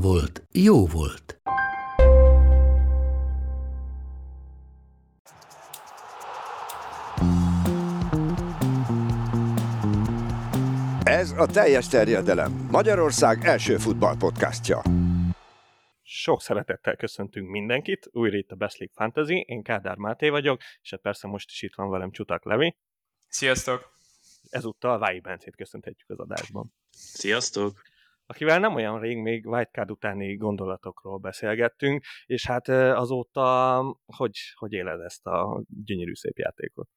volt, jó volt. Ez a teljes terjedelem. Magyarország első futballpodcastja. Sok szeretettel köszöntünk mindenkit, újra itt a Best League Fantasy, én Kádár Máté vagyok, és hát persze most is itt van velem Csutak Levi. Sziasztok! Ezúttal Vái Bencét köszönhetjük az adásban. Sziasztok! Akivel nem olyan rég még Whitecard utáni gondolatokról beszélgettünk, és hát azóta hogy, hogy éled ezt a gyönyörű szép játékot?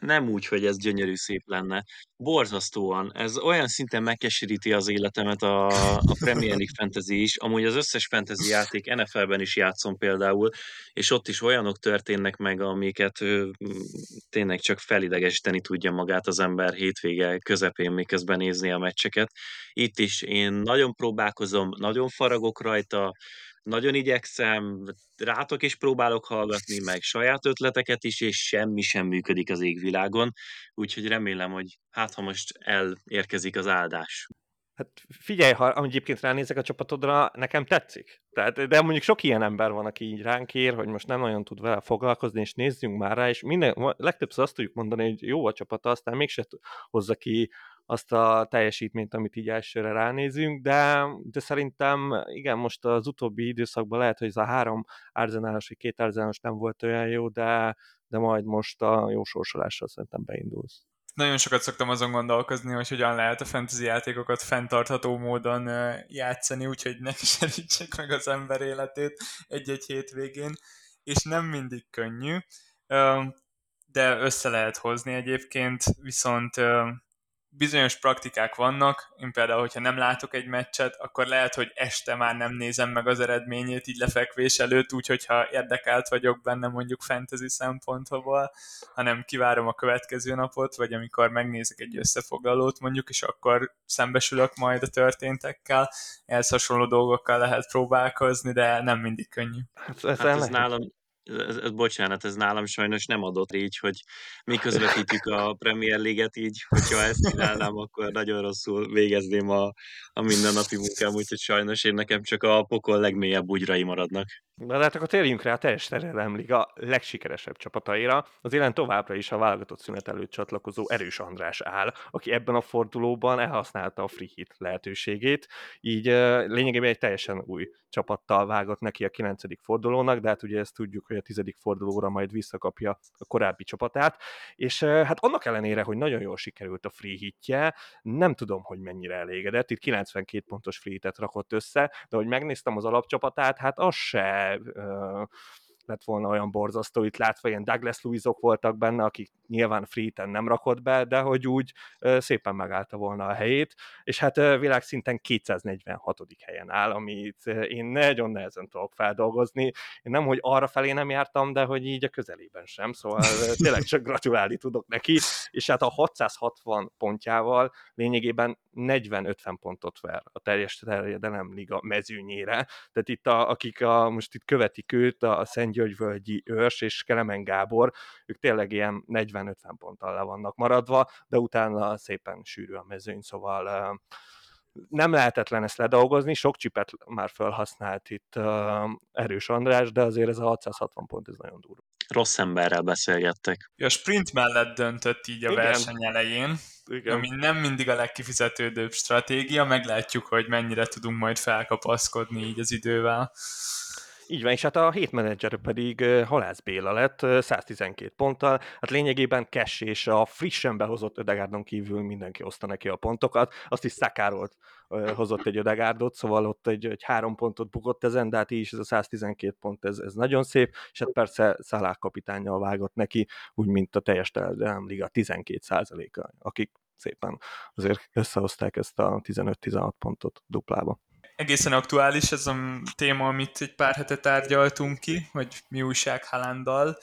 Nem úgy, hogy ez gyönyörű szép lenne. Borzasztóan. Ez olyan szinten megkeseríti az életemet a, a Premier League Fantasy is. Amúgy az összes fantasy játék NFL-ben is játszom például, és ott is olyanok történnek meg, amiket ő, tényleg csak felidegesíteni tudja magát az ember hétvége közepén, miközben nézni a meccseket. Itt is én nagyon próbálkozom, nagyon faragok rajta, nagyon igyekszem, rátok is próbálok hallgatni, meg saját ötleteket is, és semmi sem működik az égvilágon, úgyhogy remélem, hogy hát ha most elérkezik az áldás. Hát figyelj, ha egyébként ránézek a csapatodra, nekem tetszik. Tehát, de mondjuk sok ilyen ember van, aki így ránk ér, hogy most nem nagyon tud vele foglalkozni, és nézzünk már rá, és minden, legtöbbször azt tudjuk mondani, hogy jó a csapata, aztán mégse hozza ki azt a teljesítményt, amit így elsőre ránézünk, de, de szerintem igen, most az utóbbi időszakban lehet, hogy ez a három arzenálos vagy két arzenálos nem volt olyan jó, de, de majd most a jó sorsolással szerintem beindulsz. Nagyon sokat szoktam azon gondolkozni, hogy hogyan lehet a fantasy játékokat fenntartható módon játszani, úgyhogy ne keserítsék meg az ember életét egy-egy hétvégén, és nem mindig könnyű, de össze lehet hozni egyébként, viszont bizonyos praktikák vannak, én például, hogyha nem látok egy meccset, akkor lehet, hogy este már nem nézem meg az eredményét így lefekvés előtt, úgyhogy ha érdekelt vagyok benne mondjuk fantasy szempontból, hanem kivárom a következő napot, vagy amikor megnézek egy összefoglalót mondjuk, és akkor szembesülök majd a történtekkel, ehhez hasonló dolgokkal lehet próbálkozni, de nem mindig könnyű. Hát, ez, hát ez nálam, ez, ez, bocsánat, ez nálam sajnos nem adott így, hogy mi közvetítjük a Premier League-et így, hogyha ezt csinálnám, akkor nagyon rosszul végezném a, a mindennapi munkám, úgyhogy sajnos én nekem csak a pokol legmélyebb bugyrai maradnak. Na de hát akkor térjünk rá a teljes terelem liga legsikeresebb csapataira. Az élen továbbra is a válogatott szünet előtt csatlakozó Erős András áll, aki ebben a fordulóban elhasználta a free hit lehetőségét, így lényegében egy teljesen új csapattal vágott neki a 9. fordulónak, de hát ugye ezt tudjuk, hogy a 10. fordulóra majd visszakapja a korábbi csapatát, és hát annak ellenére, hogy nagyon jól sikerült a free hitje, nem tudom, hogy mennyire elégedett, itt 92 pontos free hitet rakott össze, de hogy megnéztem az alapcsapatát, hát az se lett volna olyan borzasztó, itt látva ilyen Douglas Lewisok voltak benne, akik nyilván Freeten nem rakott be, de hogy úgy szépen megállta volna a helyét, és hát világszinten 246. helyen áll, amit én nagyon nehezen tudok feldolgozni. Én nem, hogy arra felé nem jártam, de hogy így a közelében sem, szóval tényleg csak gratulálni tudok neki, és hát a 660 pontjával lényegében 40-50 pontot ver a teljes terjedelem liga mezőnyére, tehát itt a, akik a, most itt követik őt, a Szentgyörgyvölgyi Őrs és Kelemen Gábor, ők tényleg ilyen 40-50 ponttal le vannak maradva, de utána szépen sűrű a mezőny, szóval nem lehetetlen ezt ledolgozni, sok csipet már felhasznált itt Erős András, de azért ez a 660 pont, ez nagyon durva. Rossz emberrel beszélgettek. A sprint mellett döntött így a Igen. verseny elején, Igen. ami nem mindig a legkifizetődőbb stratégia, meglátjuk, hogy mennyire tudunk majd felkapaszkodni így az idővel. Így van, és hát a hét menedzser pedig Halász Béla lett 112 ponttal, hát lényegében Cash és a frissen behozott Ödegárdon kívül mindenki oszta neki a pontokat, azt is Szakárolt hozott egy Ödegárdot, szóval ott egy, egy három pontot bukott ezen, de hát így is ez a 112 pont, ez, ez nagyon szép, és hát persze Szalák kapitányjal vágott neki, úgy mint a teljes nem liga 12 a akik szépen azért összehozták ezt a 15-16 pontot duplába egészen aktuális ez a téma, amit egy pár hete tárgyaltunk ki, hogy mi újság Halándal.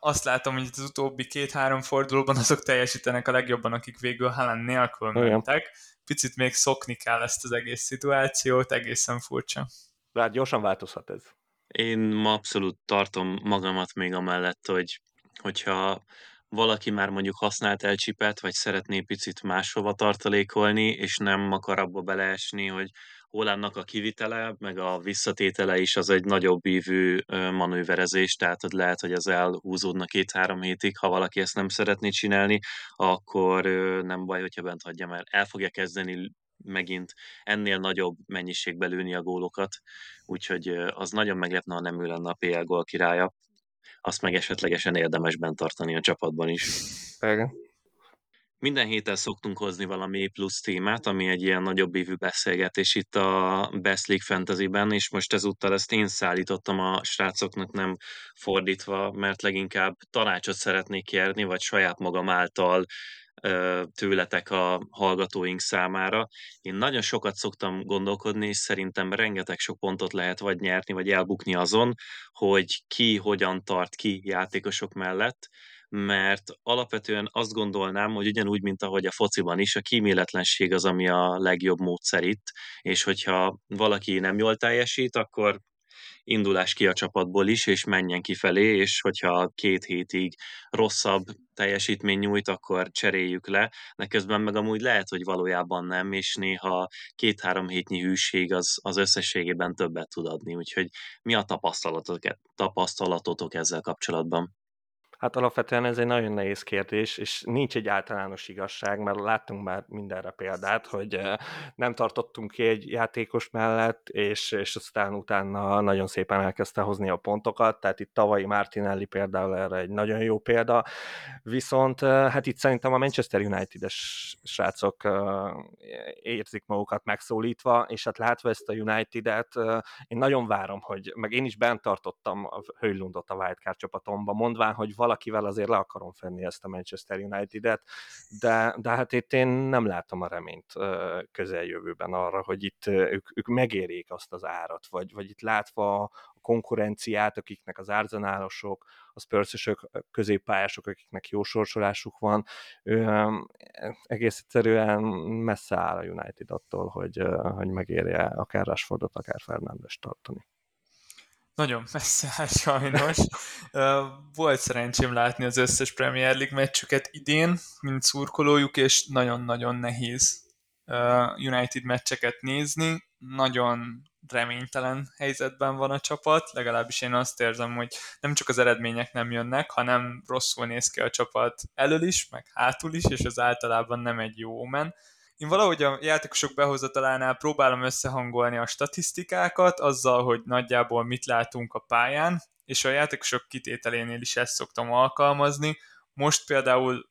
Azt látom, hogy az utóbbi két-három fordulóban azok teljesítenek a legjobban, akik végül Haaland nélkül mentek. Picit még szokni kell ezt az egész szituációt, egészen furcsa. De hát gyorsan változhat ez. Én ma abszolút tartom magamat még amellett, hogy hogyha valaki már mondjuk használt elcsipet, vagy szeretné picit máshova tartalékolni, és nem akar abba beleesni, hogy Hollandnak a kivitele, meg a visszatétele is az egy nagyobb ívű manőverezés, tehát hogy lehet, hogy az elhúzódna két-három hétig, ha valaki ezt nem szeretné csinálni, akkor nem baj, hogyha bent hagyja, mert el fogja kezdeni megint ennél nagyobb mennyiségbe lőni a gólokat, úgyhogy az nagyon meglepne, ha nem ő lenne a PL gól királya. Azt meg esetlegesen érdemes bent tartani a csapatban is. Igen. Minden héten szoktunk hozni valami plusz témát, ami egy ilyen nagyobb évű beszélgetés itt a Best League Fantasy-ben, és most ezúttal ezt én szállítottam a srácoknak, nem fordítva, mert leginkább tanácsot szeretnék kérni, vagy saját magam által tőletek a hallgatóink számára. Én nagyon sokat szoktam gondolkodni, és szerintem rengeteg sok pontot lehet vagy nyerni, vagy elbukni azon, hogy ki hogyan tart ki játékosok mellett, mert alapvetően azt gondolnám, hogy ugyanúgy, mint ahogy a fociban is, a kíméletlenség az, ami a legjobb módszer itt, és hogyha valaki nem jól teljesít, akkor indulás ki a csapatból is, és menjen kifelé, és hogyha két hétig rosszabb teljesítmény nyújt, akkor cseréljük le, de közben meg amúgy lehet, hogy valójában nem, és néha két-három hétnyi hűség az, az összességében többet tud adni, úgyhogy mi a tapasztalatotok, tapasztalatotok ezzel kapcsolatban? Hát alapvetően ez egy nagyon nehéz kérdés, és nincs egy általános igazság, mert láttunk már mindenre példát, hogy eh, nem tartottunk ki egy játékos mellett, és, és aztán utána nagyon szépen elkezdte hozni a pontokat, tehát itt tavalyi Martinelli például erre egy nagyon jó példa, viszont eh, hát itt szerintem a Manchester United-es srácok eh, érzik magukat megszólítva, és hát látva ezt a United-et, én nagyon várom, hogy, meg én is bent tartottam a Höjlundot a Wildcard csapatomba, mondván, hogy valakivel azért le akarom fenni ezt a Manchester United-et, de, de hát itt én nem látom a reményt közeljövőben arra, hogy itt ők, ők megérik azt az árat, vagy, vagy itt látva a konkurenciát, akiknek az árzenálosok, a spurs középpályások, akiknek jó sorsolásuk van, ő, egész egyszerűen messze áll a United attól, hogy, hogy megérje akár Rashfordot, akár Fernandes tartani. Nagyon messze áll sajnos. Volt szerencsém látni az összes Premier League meccsüket idén, mint szurkolójuk, és nagyon-nagyon nehéz United meccseket nézni. Nagyon reménytelen helyzetben van a csapat, legalábbis én azt érzem, hogy nem csak az eredmények nem jönnek, hanem rosszul néz ki a csapat elől is, meg hátul is, és az általában nem egy jó omen én valahogy a játékosok behozatalánál próbálom összehangolni a statisztikákat azzal, hogy nagyjából mit látunk a pályán, és a játékosok kitételénél is ezt szoktam alkalmazni. Most például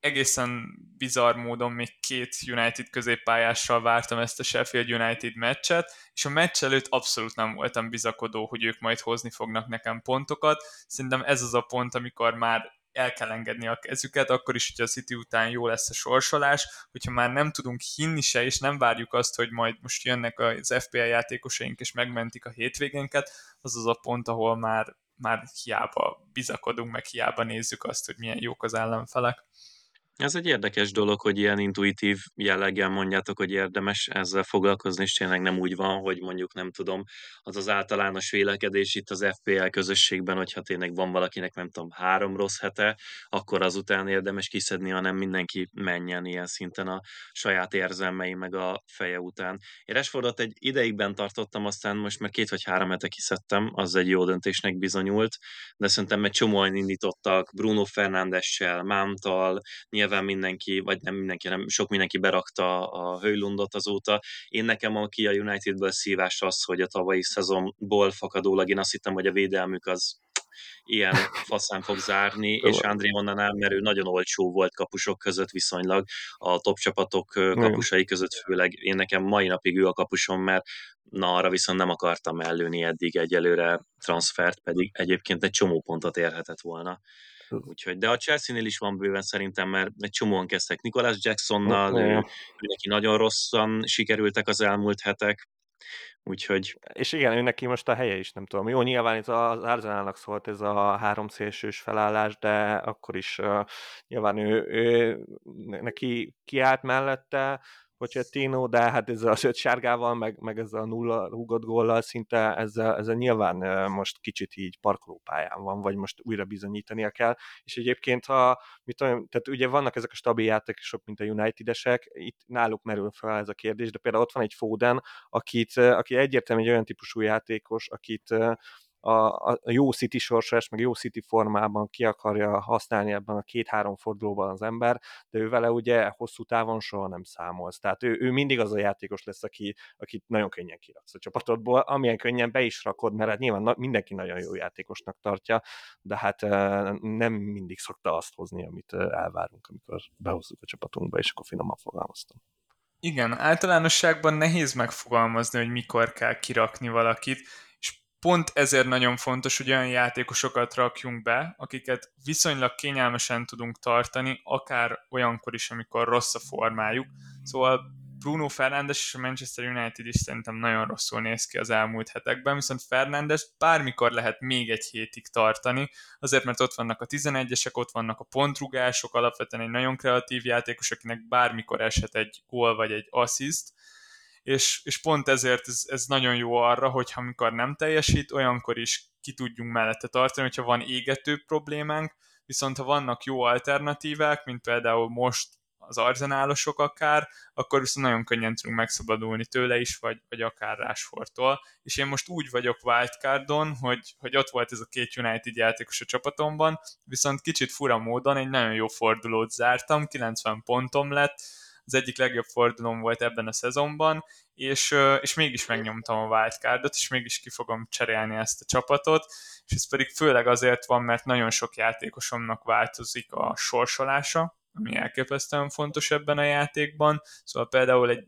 egészen bizarr módon még két United középpályással vártam ezt a Sheffield United meccset, és a meccs előtt abszolút nem voltam bizakodó, hogy ők majd hozni fognak nekem pontokat. Szerintem ez az a pont, amikor már el kell engedni a kezüket, akkor is, hogy a City után jó lesz a sorsolás, hogyha már nem tudunk hinni se, és nem várjuk azt, hogy majd most jönnek az FPL játékosaink, és megmentik a hétvégénket, az az a pont, ahol már, már hiába bizakodunk, meg hiába nézzük azt, hogy milyen jók az ellenfelek. Ez egy érdekes dolog, hogy ilyen intuitív jelleggel mondjátok, hogy érdemes ezzel foglalkozni, és tényleg nem úgy van, hogy mondjuk nem tudom, az az általános vélekedés itt az FPL közösségben, hogyha tényleg van valakinek nem tudom, három rossz hete, akkor azután érdemes kiszedni, hanem mindenki menjen ilyen szinten a saját érzelmei meg a feje után. Én Rashfordot egy ideigben tartottam, aztán most már két vagy három hete kiszedtem, az egy jó döntésnek bizonyult, de szerintem egy csomóan indítottak Bruno Fernándessel, Mántal, nyilván mindenki, vagy nem mindenki, nem sok mindenki berakta a Höjlundot azóta. Én nekem, aki a Unitedből szívás az, hogy a tavalyi szezonból fakadólag én azt hittem, hogy a védelmük az ilyen faszán fog zárni, és André mondanám, mert ő nagyon olcsó volt kapusok között viszonylag, a top csapatok kapusai között főleg. Én nekem mai napig ő a kapusom, mert na arra viszont nem akartam ellőni eddig egyelőre transfert, pedig egyébként egy csomó pontot érhetett volna. Úgyhogy, de a Chelsea-nél is van bőven szerintem, mert egy csomóan kezdtek Nicholas Jacksonnal, ő, ő neki nagyon rosszan sikerültek az elmúlt hetek, úgyhogy... És igen, ő neki most a helye is, nem tudom. Jó, nyilván itt az Arsenalnak szólt ez a három szélsős felállás, de akkor is uh, nyilván ő, ő neki kiállt mellette, Pochettino, de hát ez a öt sárgával, meg, meg ez a nulla rúgott góllal szinte ezzel, ezzel nyilván most kicsit így parkolópályán van, vagy most újra bizonyítania kell, és egyébként ha, mit tudom, tehát ugye vannak ezek a stabil játékosok, mint a United-esek, itt náluk merül fel ez a kérdés, de például ott van egy Foden, akit, aki egyértelműen egy olyan típusú játékos, akit a, a jó City sorsás, meg jó City formában ki akarja használni ebben a két-három fordulóban az ember, de ő vele ugye hosszú távon soha nem számolsz. Tehát ő, ő mindig az a játékos lesz, aki, akit nagyon könnyen kiraksz a csapatodból, amilyen könnyen be is rakod, mert hát nyilván na, mindenki nagyon jó játékosnak tartja, de hát nem mindig szokta azt hozni, amit elvárunk, amikor behozzuk a csapatunkba, és akkor finoman fogalmaztam. Igen, általánosságban nehéz megfogalmazni, hogy mikor kell kirakni valakit, pont ezért nagyon fontos, hogy olyan játékosokat rakjunk be, akiket viszonylag kényelmesen tudunk tartani, akár olyankor is, amikor rossz a formájuk. Szóval Bruno Fernandes és a Manchester United is szerintem nagyon rosszul néz ki az elmúlt hetekben, viszont Fernandes bármikor lehet még egy hétig tartani, azért mert ott vannak a 11-esek, ott vannak a pontrugások, alapvetően egy nagyon kreatív játékos, akinek bármikor eshet egy gól vagy egy assist, és, és pont ezért ez, ez nagyon jó arra, hogy amikor nem teljesít, olyankor is ki tudjunk mellette tartani, hogyha van égető problémánk, viszont ha vannak jó alternatívák, mint például most az arzenálosok akár, akkor viszont nagyon könnyen tudunk megszabadulni tőle is, vagy, vagy akár Rásfortól. És én most úgy vagyok wildcardon, hogy, hogy ott volt ez a két United játékos a csapatomban, viszont kicsit fura módon egy nagyon jó fordulót zártam, 90 pontom lett, az egyik legjobb fordulóm volt ebben a szezonban, és, és mégis megnyomtam a wildcardot, és mégis ki fogom cserélni ezt a csapatot, és ez pedig főleg azért van, mert nagyon sok játékosomnak változik a sorsolása, ami elképesztően fontos ebben a játékban, szóval például egy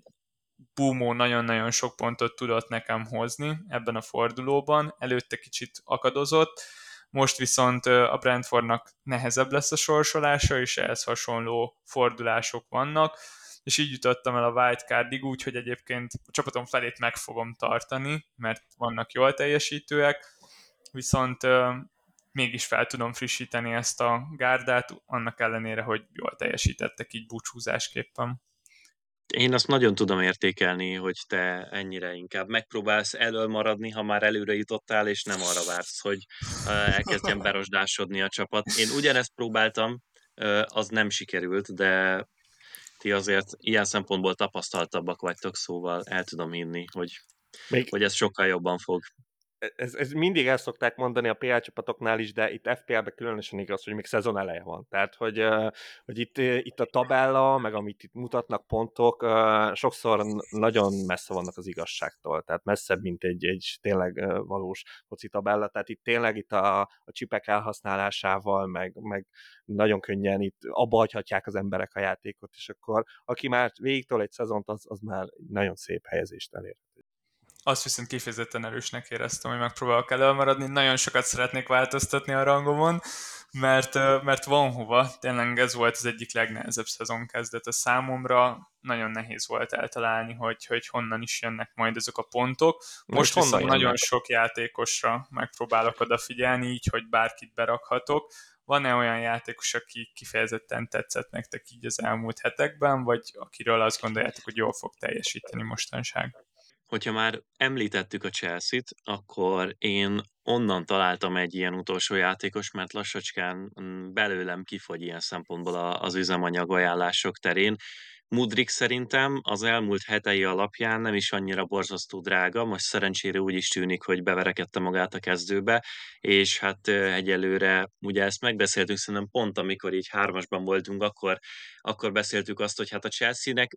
Bumó nagyon-nagyon sok pontot tudott nekem hozni ebben a fordulóban, előtte kicsit akadozott, most viszont a Brentfordnak nehezebb lesz a sorsolása, és ehhez hasonló fordulások vannak, és így jutottam el a wildcardig úgy, hogy egyébként a csapatom felét meg fogom tartani, mert vannak jól teljesítőek, viszont mégis fel tudom frissíteni ezt a gárdát, annak ellenére, hogy jól teljesítettek így búcsúzásképpen. Én azt nagyon tudom értékelni, hogy te ennyire inkább megpróbálsz elől maradni, ha már előre jutottál, és nem arra vársz, hogy elkezdjen berosdásodni a csapat. Én ugyanezt próbáltam, az nem sikerült, de ti azért ilyen szempontból tapasztaltabbak vagytok, szóval el tudom hinni, hogy, Még... hogy ez sokkal jobban fog ez, ez mindig el szokták mondani a PL csapatoknál is, de itt FPL-ben különösen igaz, hogy még szezon eleje van. Tehát, hogy, hogy itt, itt a tabella, meg amit itt mutatnak pontok, sokszor nagyon messze vannak az igazságtól. Tehát messzebb, mint egy, egy tényleg valós foci tabella. Tehát itt tényleg itt a, a csipek elhasználásával, meg, meg nagyon könnyen itt abba hagyhatják az emberek a játékot, és akkor aki már végigtől egy szezont, az, az már nagyon szép helyezést elér azt viszont kifejezetten erősnek éreztem, hogy megpróbálok előmaradni. Nagyon sokat szeretnék változtatni a rangomon, mert, mert van hova. Tényleg ez volt az egyik legnehezebb szezon kezdete számomra. Nagyon nehéz volt eltalálni, hogy, hogy honnan is jönnek majd ezek a pontok. Most Most viszont nagyon sok játékosra megpróbálok odafigyelni, így, hogy bárkit berakhatok. Van-e olyan játékos, aki kifejezetten tetszett nektek így az elmúlt hetekben, vagy akiről azt gondoljátok, hogy jól fog teljesíteni mostanság? Hogyha már említettük a Chelsea-t, akkor én onnan találtam egy ilyen utolsó játékos, mert lassacskán mm, belőlem kifogy ilyen szempontból az üzemanyag ajánlások terén. Mudrik szerintem az elmúlt hetei alapján nem is annyira borzasztó drága, most szerencsére úgy is tűnik, hogy beverekedte magát a kezdőbe, és hát egyelőre, ugye ezt megbeszéltük szerintem pont, amikor így hármasban voltunk, akkor, akkor beszéltük azt, hogy hát a Chelsea-nek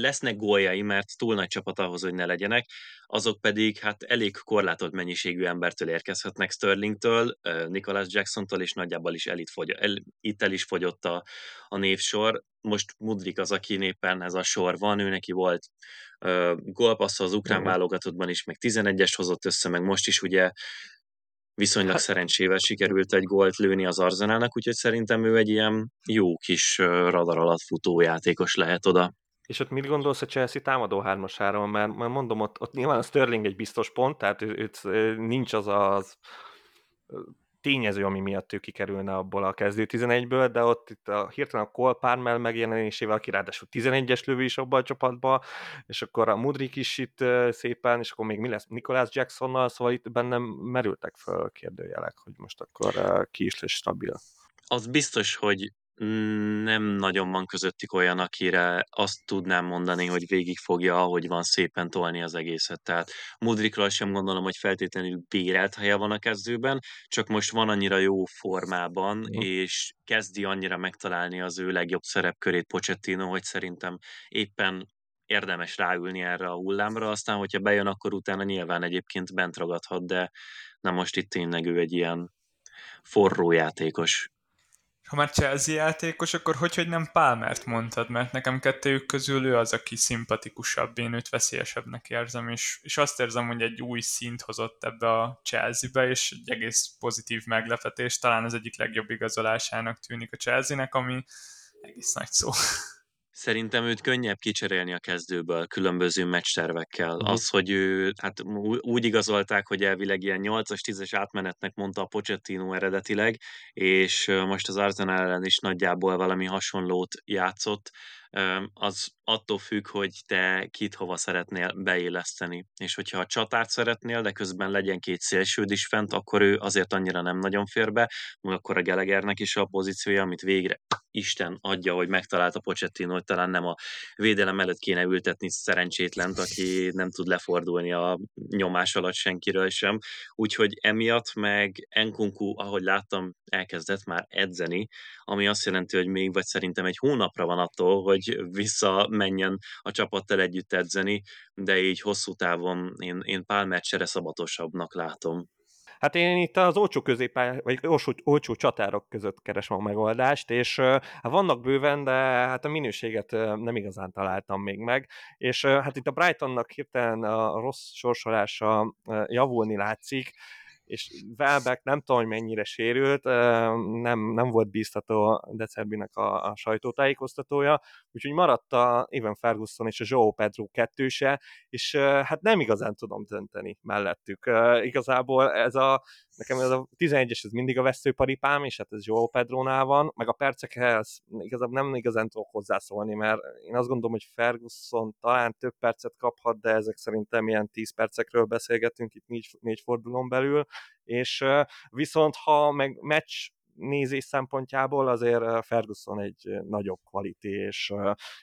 lesznek góljai, mert túl nagy csapat ahhoz, hogy ne legyenek, azok pedig hát elég korlátott mennyiségű embertől érkezhetnek Sterlingtől, Nicholas Jacksontól, és nagyjából is el itt, fogy, el, itt el is fogyott a, a névsor. Most Mudrik az, aki éppen ez a sor van, ő neki volt uh, gólpassza az ukrán válogatottban is, meg 11-es hozott össze, meg most is ugye viszonylag szerencsével sikerült egy gólt lőni az Arzenálnak, úgyhogy szerintem ő egy ilyen jó kis radar alatt futó játékos lehet oda. És ott mit gondolsz a Chelsea támadó hármasáról? Mert, mert mondom, ott, ott nyilván a Sterling egy biztos pont, tehát ő, ő, nincs az az tényező, ami miatt ő kikerülne abból a kezdő 11-ből, de ott itt a, hirtelen a Cole Palmer megjelenésével, aki ráadásul 11-es lövő is abban a csapatban, és akkor a Mudrik is itt szépen, és akkor még mi lesz Nicholas Jacksonnal, szóval itt bennem merültek föl kérdőjelek, hogy most akkor ki is lesz stabil. Az biztos, hogy nem nagyon van közöttük olyan, akire azt tudnám mondani, hogy végig fogja, ahogy van szépen tolni az egészet. Tehát Mudrikról sem gondolom, hogy feltétlenül bérelt helye van a kezdőben, csak most van annyira jó formában, mm. és kezdi annyira megtalálni az ő legjobb szerepkörét Pochettino, hogy szerintem éppen érdemes ráülni erre a hullámra, aztán hogyha bejön, akkor utána nyilván egyébként bent ragadhat, de na most itt tényleg ő egy ilyen forró játékos ha már Chelsea játékos, akkor hogy, hogy nem Palmert mondtad, mert nekem kettőjük közül ő az, aki szimpatikusabb, én őt veszélyesebbnek érzem, és, és azt érzem, hogy egy új szint hozott ebbe a Chelsea-be, és egy egész pozitív meglepetés, talán az egyik legjobb igazolásának tűnik a Chelsea-nek, ami egész nagy szó. Szerintem őt könnyebb kicserélni a kezdőből különböző meccstervekkel. Uh-huh. Az, hogy ő, hát úgy igazolták, hogy elvileg ilyen 8-as, 10-es átmenetnek mondta a Pochettino eredetileg, és most az Arsenal ellen is nagyjából valami hasonlót játszott, az attól függ, hogy te kit hova szeretnél beéleszteni. És hogyha a csatárt szeretnél, de közben legyen két szélsőd is fent, akkor ő azért annyira nem nagyon fér be, akkor a Gelegernek is a pozíciója, amit végre Isten adja, hogy megtalálta Pochettino, hogy talán nem a védelem előtt kéne ültetni szerencsétlent, aki nem tud lefordulni a nyomás alatt senkiről sem. Úgyhogy emiatt meg Enkunku, ahogy láttam, elkezdett már edzeni, ami azt jelenti, hogy még vagy szerintem egy hónapra van attól, hogy visszamenjen a csapattal együtt edzeni, de így hosszú távon én, én Palmer csere szabatosabbnak látom. Hát én itt az olcsó középpály, vagy olcsó, olcsó csatárok között keresem a megoldást, és hát vannak bőven, de hát a minőséget nem igazán találtam még meg, és hát itt a Brightonnak hirtelen a rossz sorsolása javulni látszik, és Welbeck nem tudom, hogy mennyire sérült, nem, nem volt bíztató Decerbinek a, a sajtótájékoztatója, úgyhogy maradt a Evan Ferguson és a Joe Pedro kettőse, és hát nem igazán tudom dönteni mellettük. Igazából ez a nekem ez a 11-es ez mindig a veszőparipám, és hát ez Joao Pedrónál van, meg a percekhez igazából nem igazán tudok hozzászólni, mert én azt gondolom, hogy Ferguson talán több percet kaphat, de ezek szerintem ilyen 10 percekről beszélgetünk itt négy, négy fordulón belül, és viszont ha meg meccs nézés szempontjából azért Ferguson egy nagyobb kvalité, és,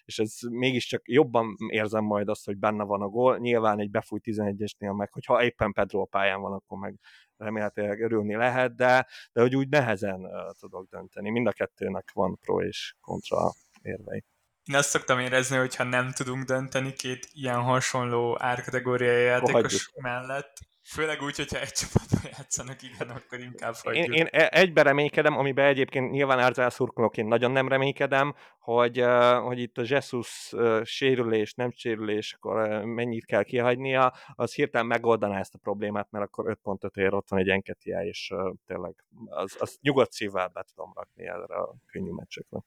és ez mégiscsak jobban érzem majd azt, hogy benne van a gól. Nyilván egy befújt 11-esnél meg, hogyha éppen Pedro pályán van, akkor meg remélhetőleg örülni lehet, de, de hogy úgy nehezen tudok dönteni. Mind a kettőnek van pro és kontra érvei. Én azt szoktam érezni, hogy ha nem tudunk dönteni két ilyen hasonló árkategóriai játékos mellett, Főleg úgy, hogyha egy csapatban játszanak, igen, akkor inkább hagyjuk. Én, én e- egybe reménykedem, amiben egyébként nyilván Árzál szurkolóként nagyon nem reménykedem, hogy, hogy itt a Jesus sérülés, nem sérülés, akkor mennyit kell kihagynia, az hirtelen megoldaná ezt a problémát, mert akkor 5 pontot ér, ott van egy Enketia, és tényleg az, az nyugodt szívvel be tudom rakni erre a könnyű meccsekre.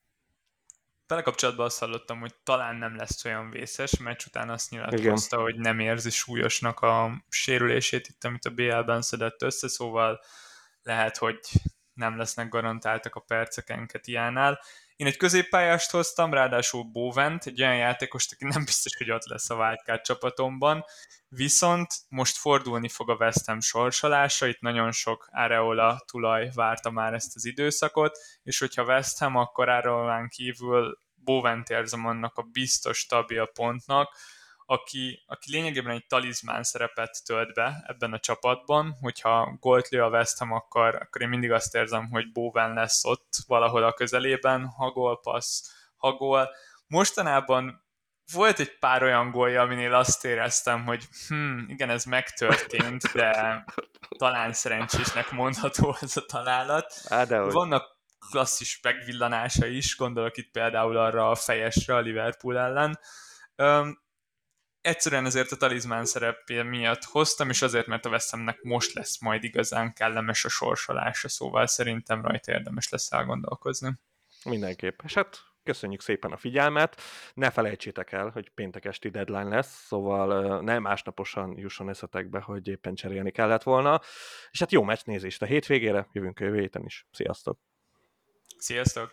Vele kapcsolatban azt hallottam, hogy talán nem lesz olyan vészes, meccs után azt nyilatkozta, Igen. hogy nem érzi súlyosnak a sérülését itt, amit a BL-ben szedett össze, szóval lehet, hogy nem lesznek garantáltak a percek Enketiánál. Én egy középpályást hoztam, ráadásul Bovent, egy olyan játékost, aki nem biztos, hogy ott lesz a Wildcard csapatomban, viszont most fordulni fog a West Ham sorsolása, itt nagyon sok Areola tulaj várta már ezt az időszakot, és hogyha West Ham, akkor Areolán kívül Bovent érzem annak a biztos stabil pontnak, aki, aki lényegében egy talizmán szerepet tölt be ebben a csapatban, hogyha gólt lő a West Ham, akkor, akkor én mindig azt érzem, hogy Bowen lesz ott valahol a közelében, ha gól, passz, ha gól. Mostanában volt egy pár olyan gólja, aminél azt éreztem, hogy hm, igen, ez megtörtént, de talán szerencsésnek mondható ez a találat. Á, de Vannak klasszis megvillanása is, gondolok itt például arra a fejesre a Liverpool ellen. Egyszerűen ezért a talizmán szerepje miatt hoztam, és azért, mert a veszemnek most lesz majd igazán kellemes a sorsolása, szóval szerintem rajta érdemes lesz elgondolkozni. Mindenképp. És hát köszönjük szépen a figyelmet. Ne felejtsétek el, hogy péntek esti deadline lesz, szóval nem másnaposan jusson eszetekbe, hogy éppen cserélni kellett volna. És hát jó meccs nézést a hétvégére, jövünk a jövő héten is. Sziasztok! Sziasztok!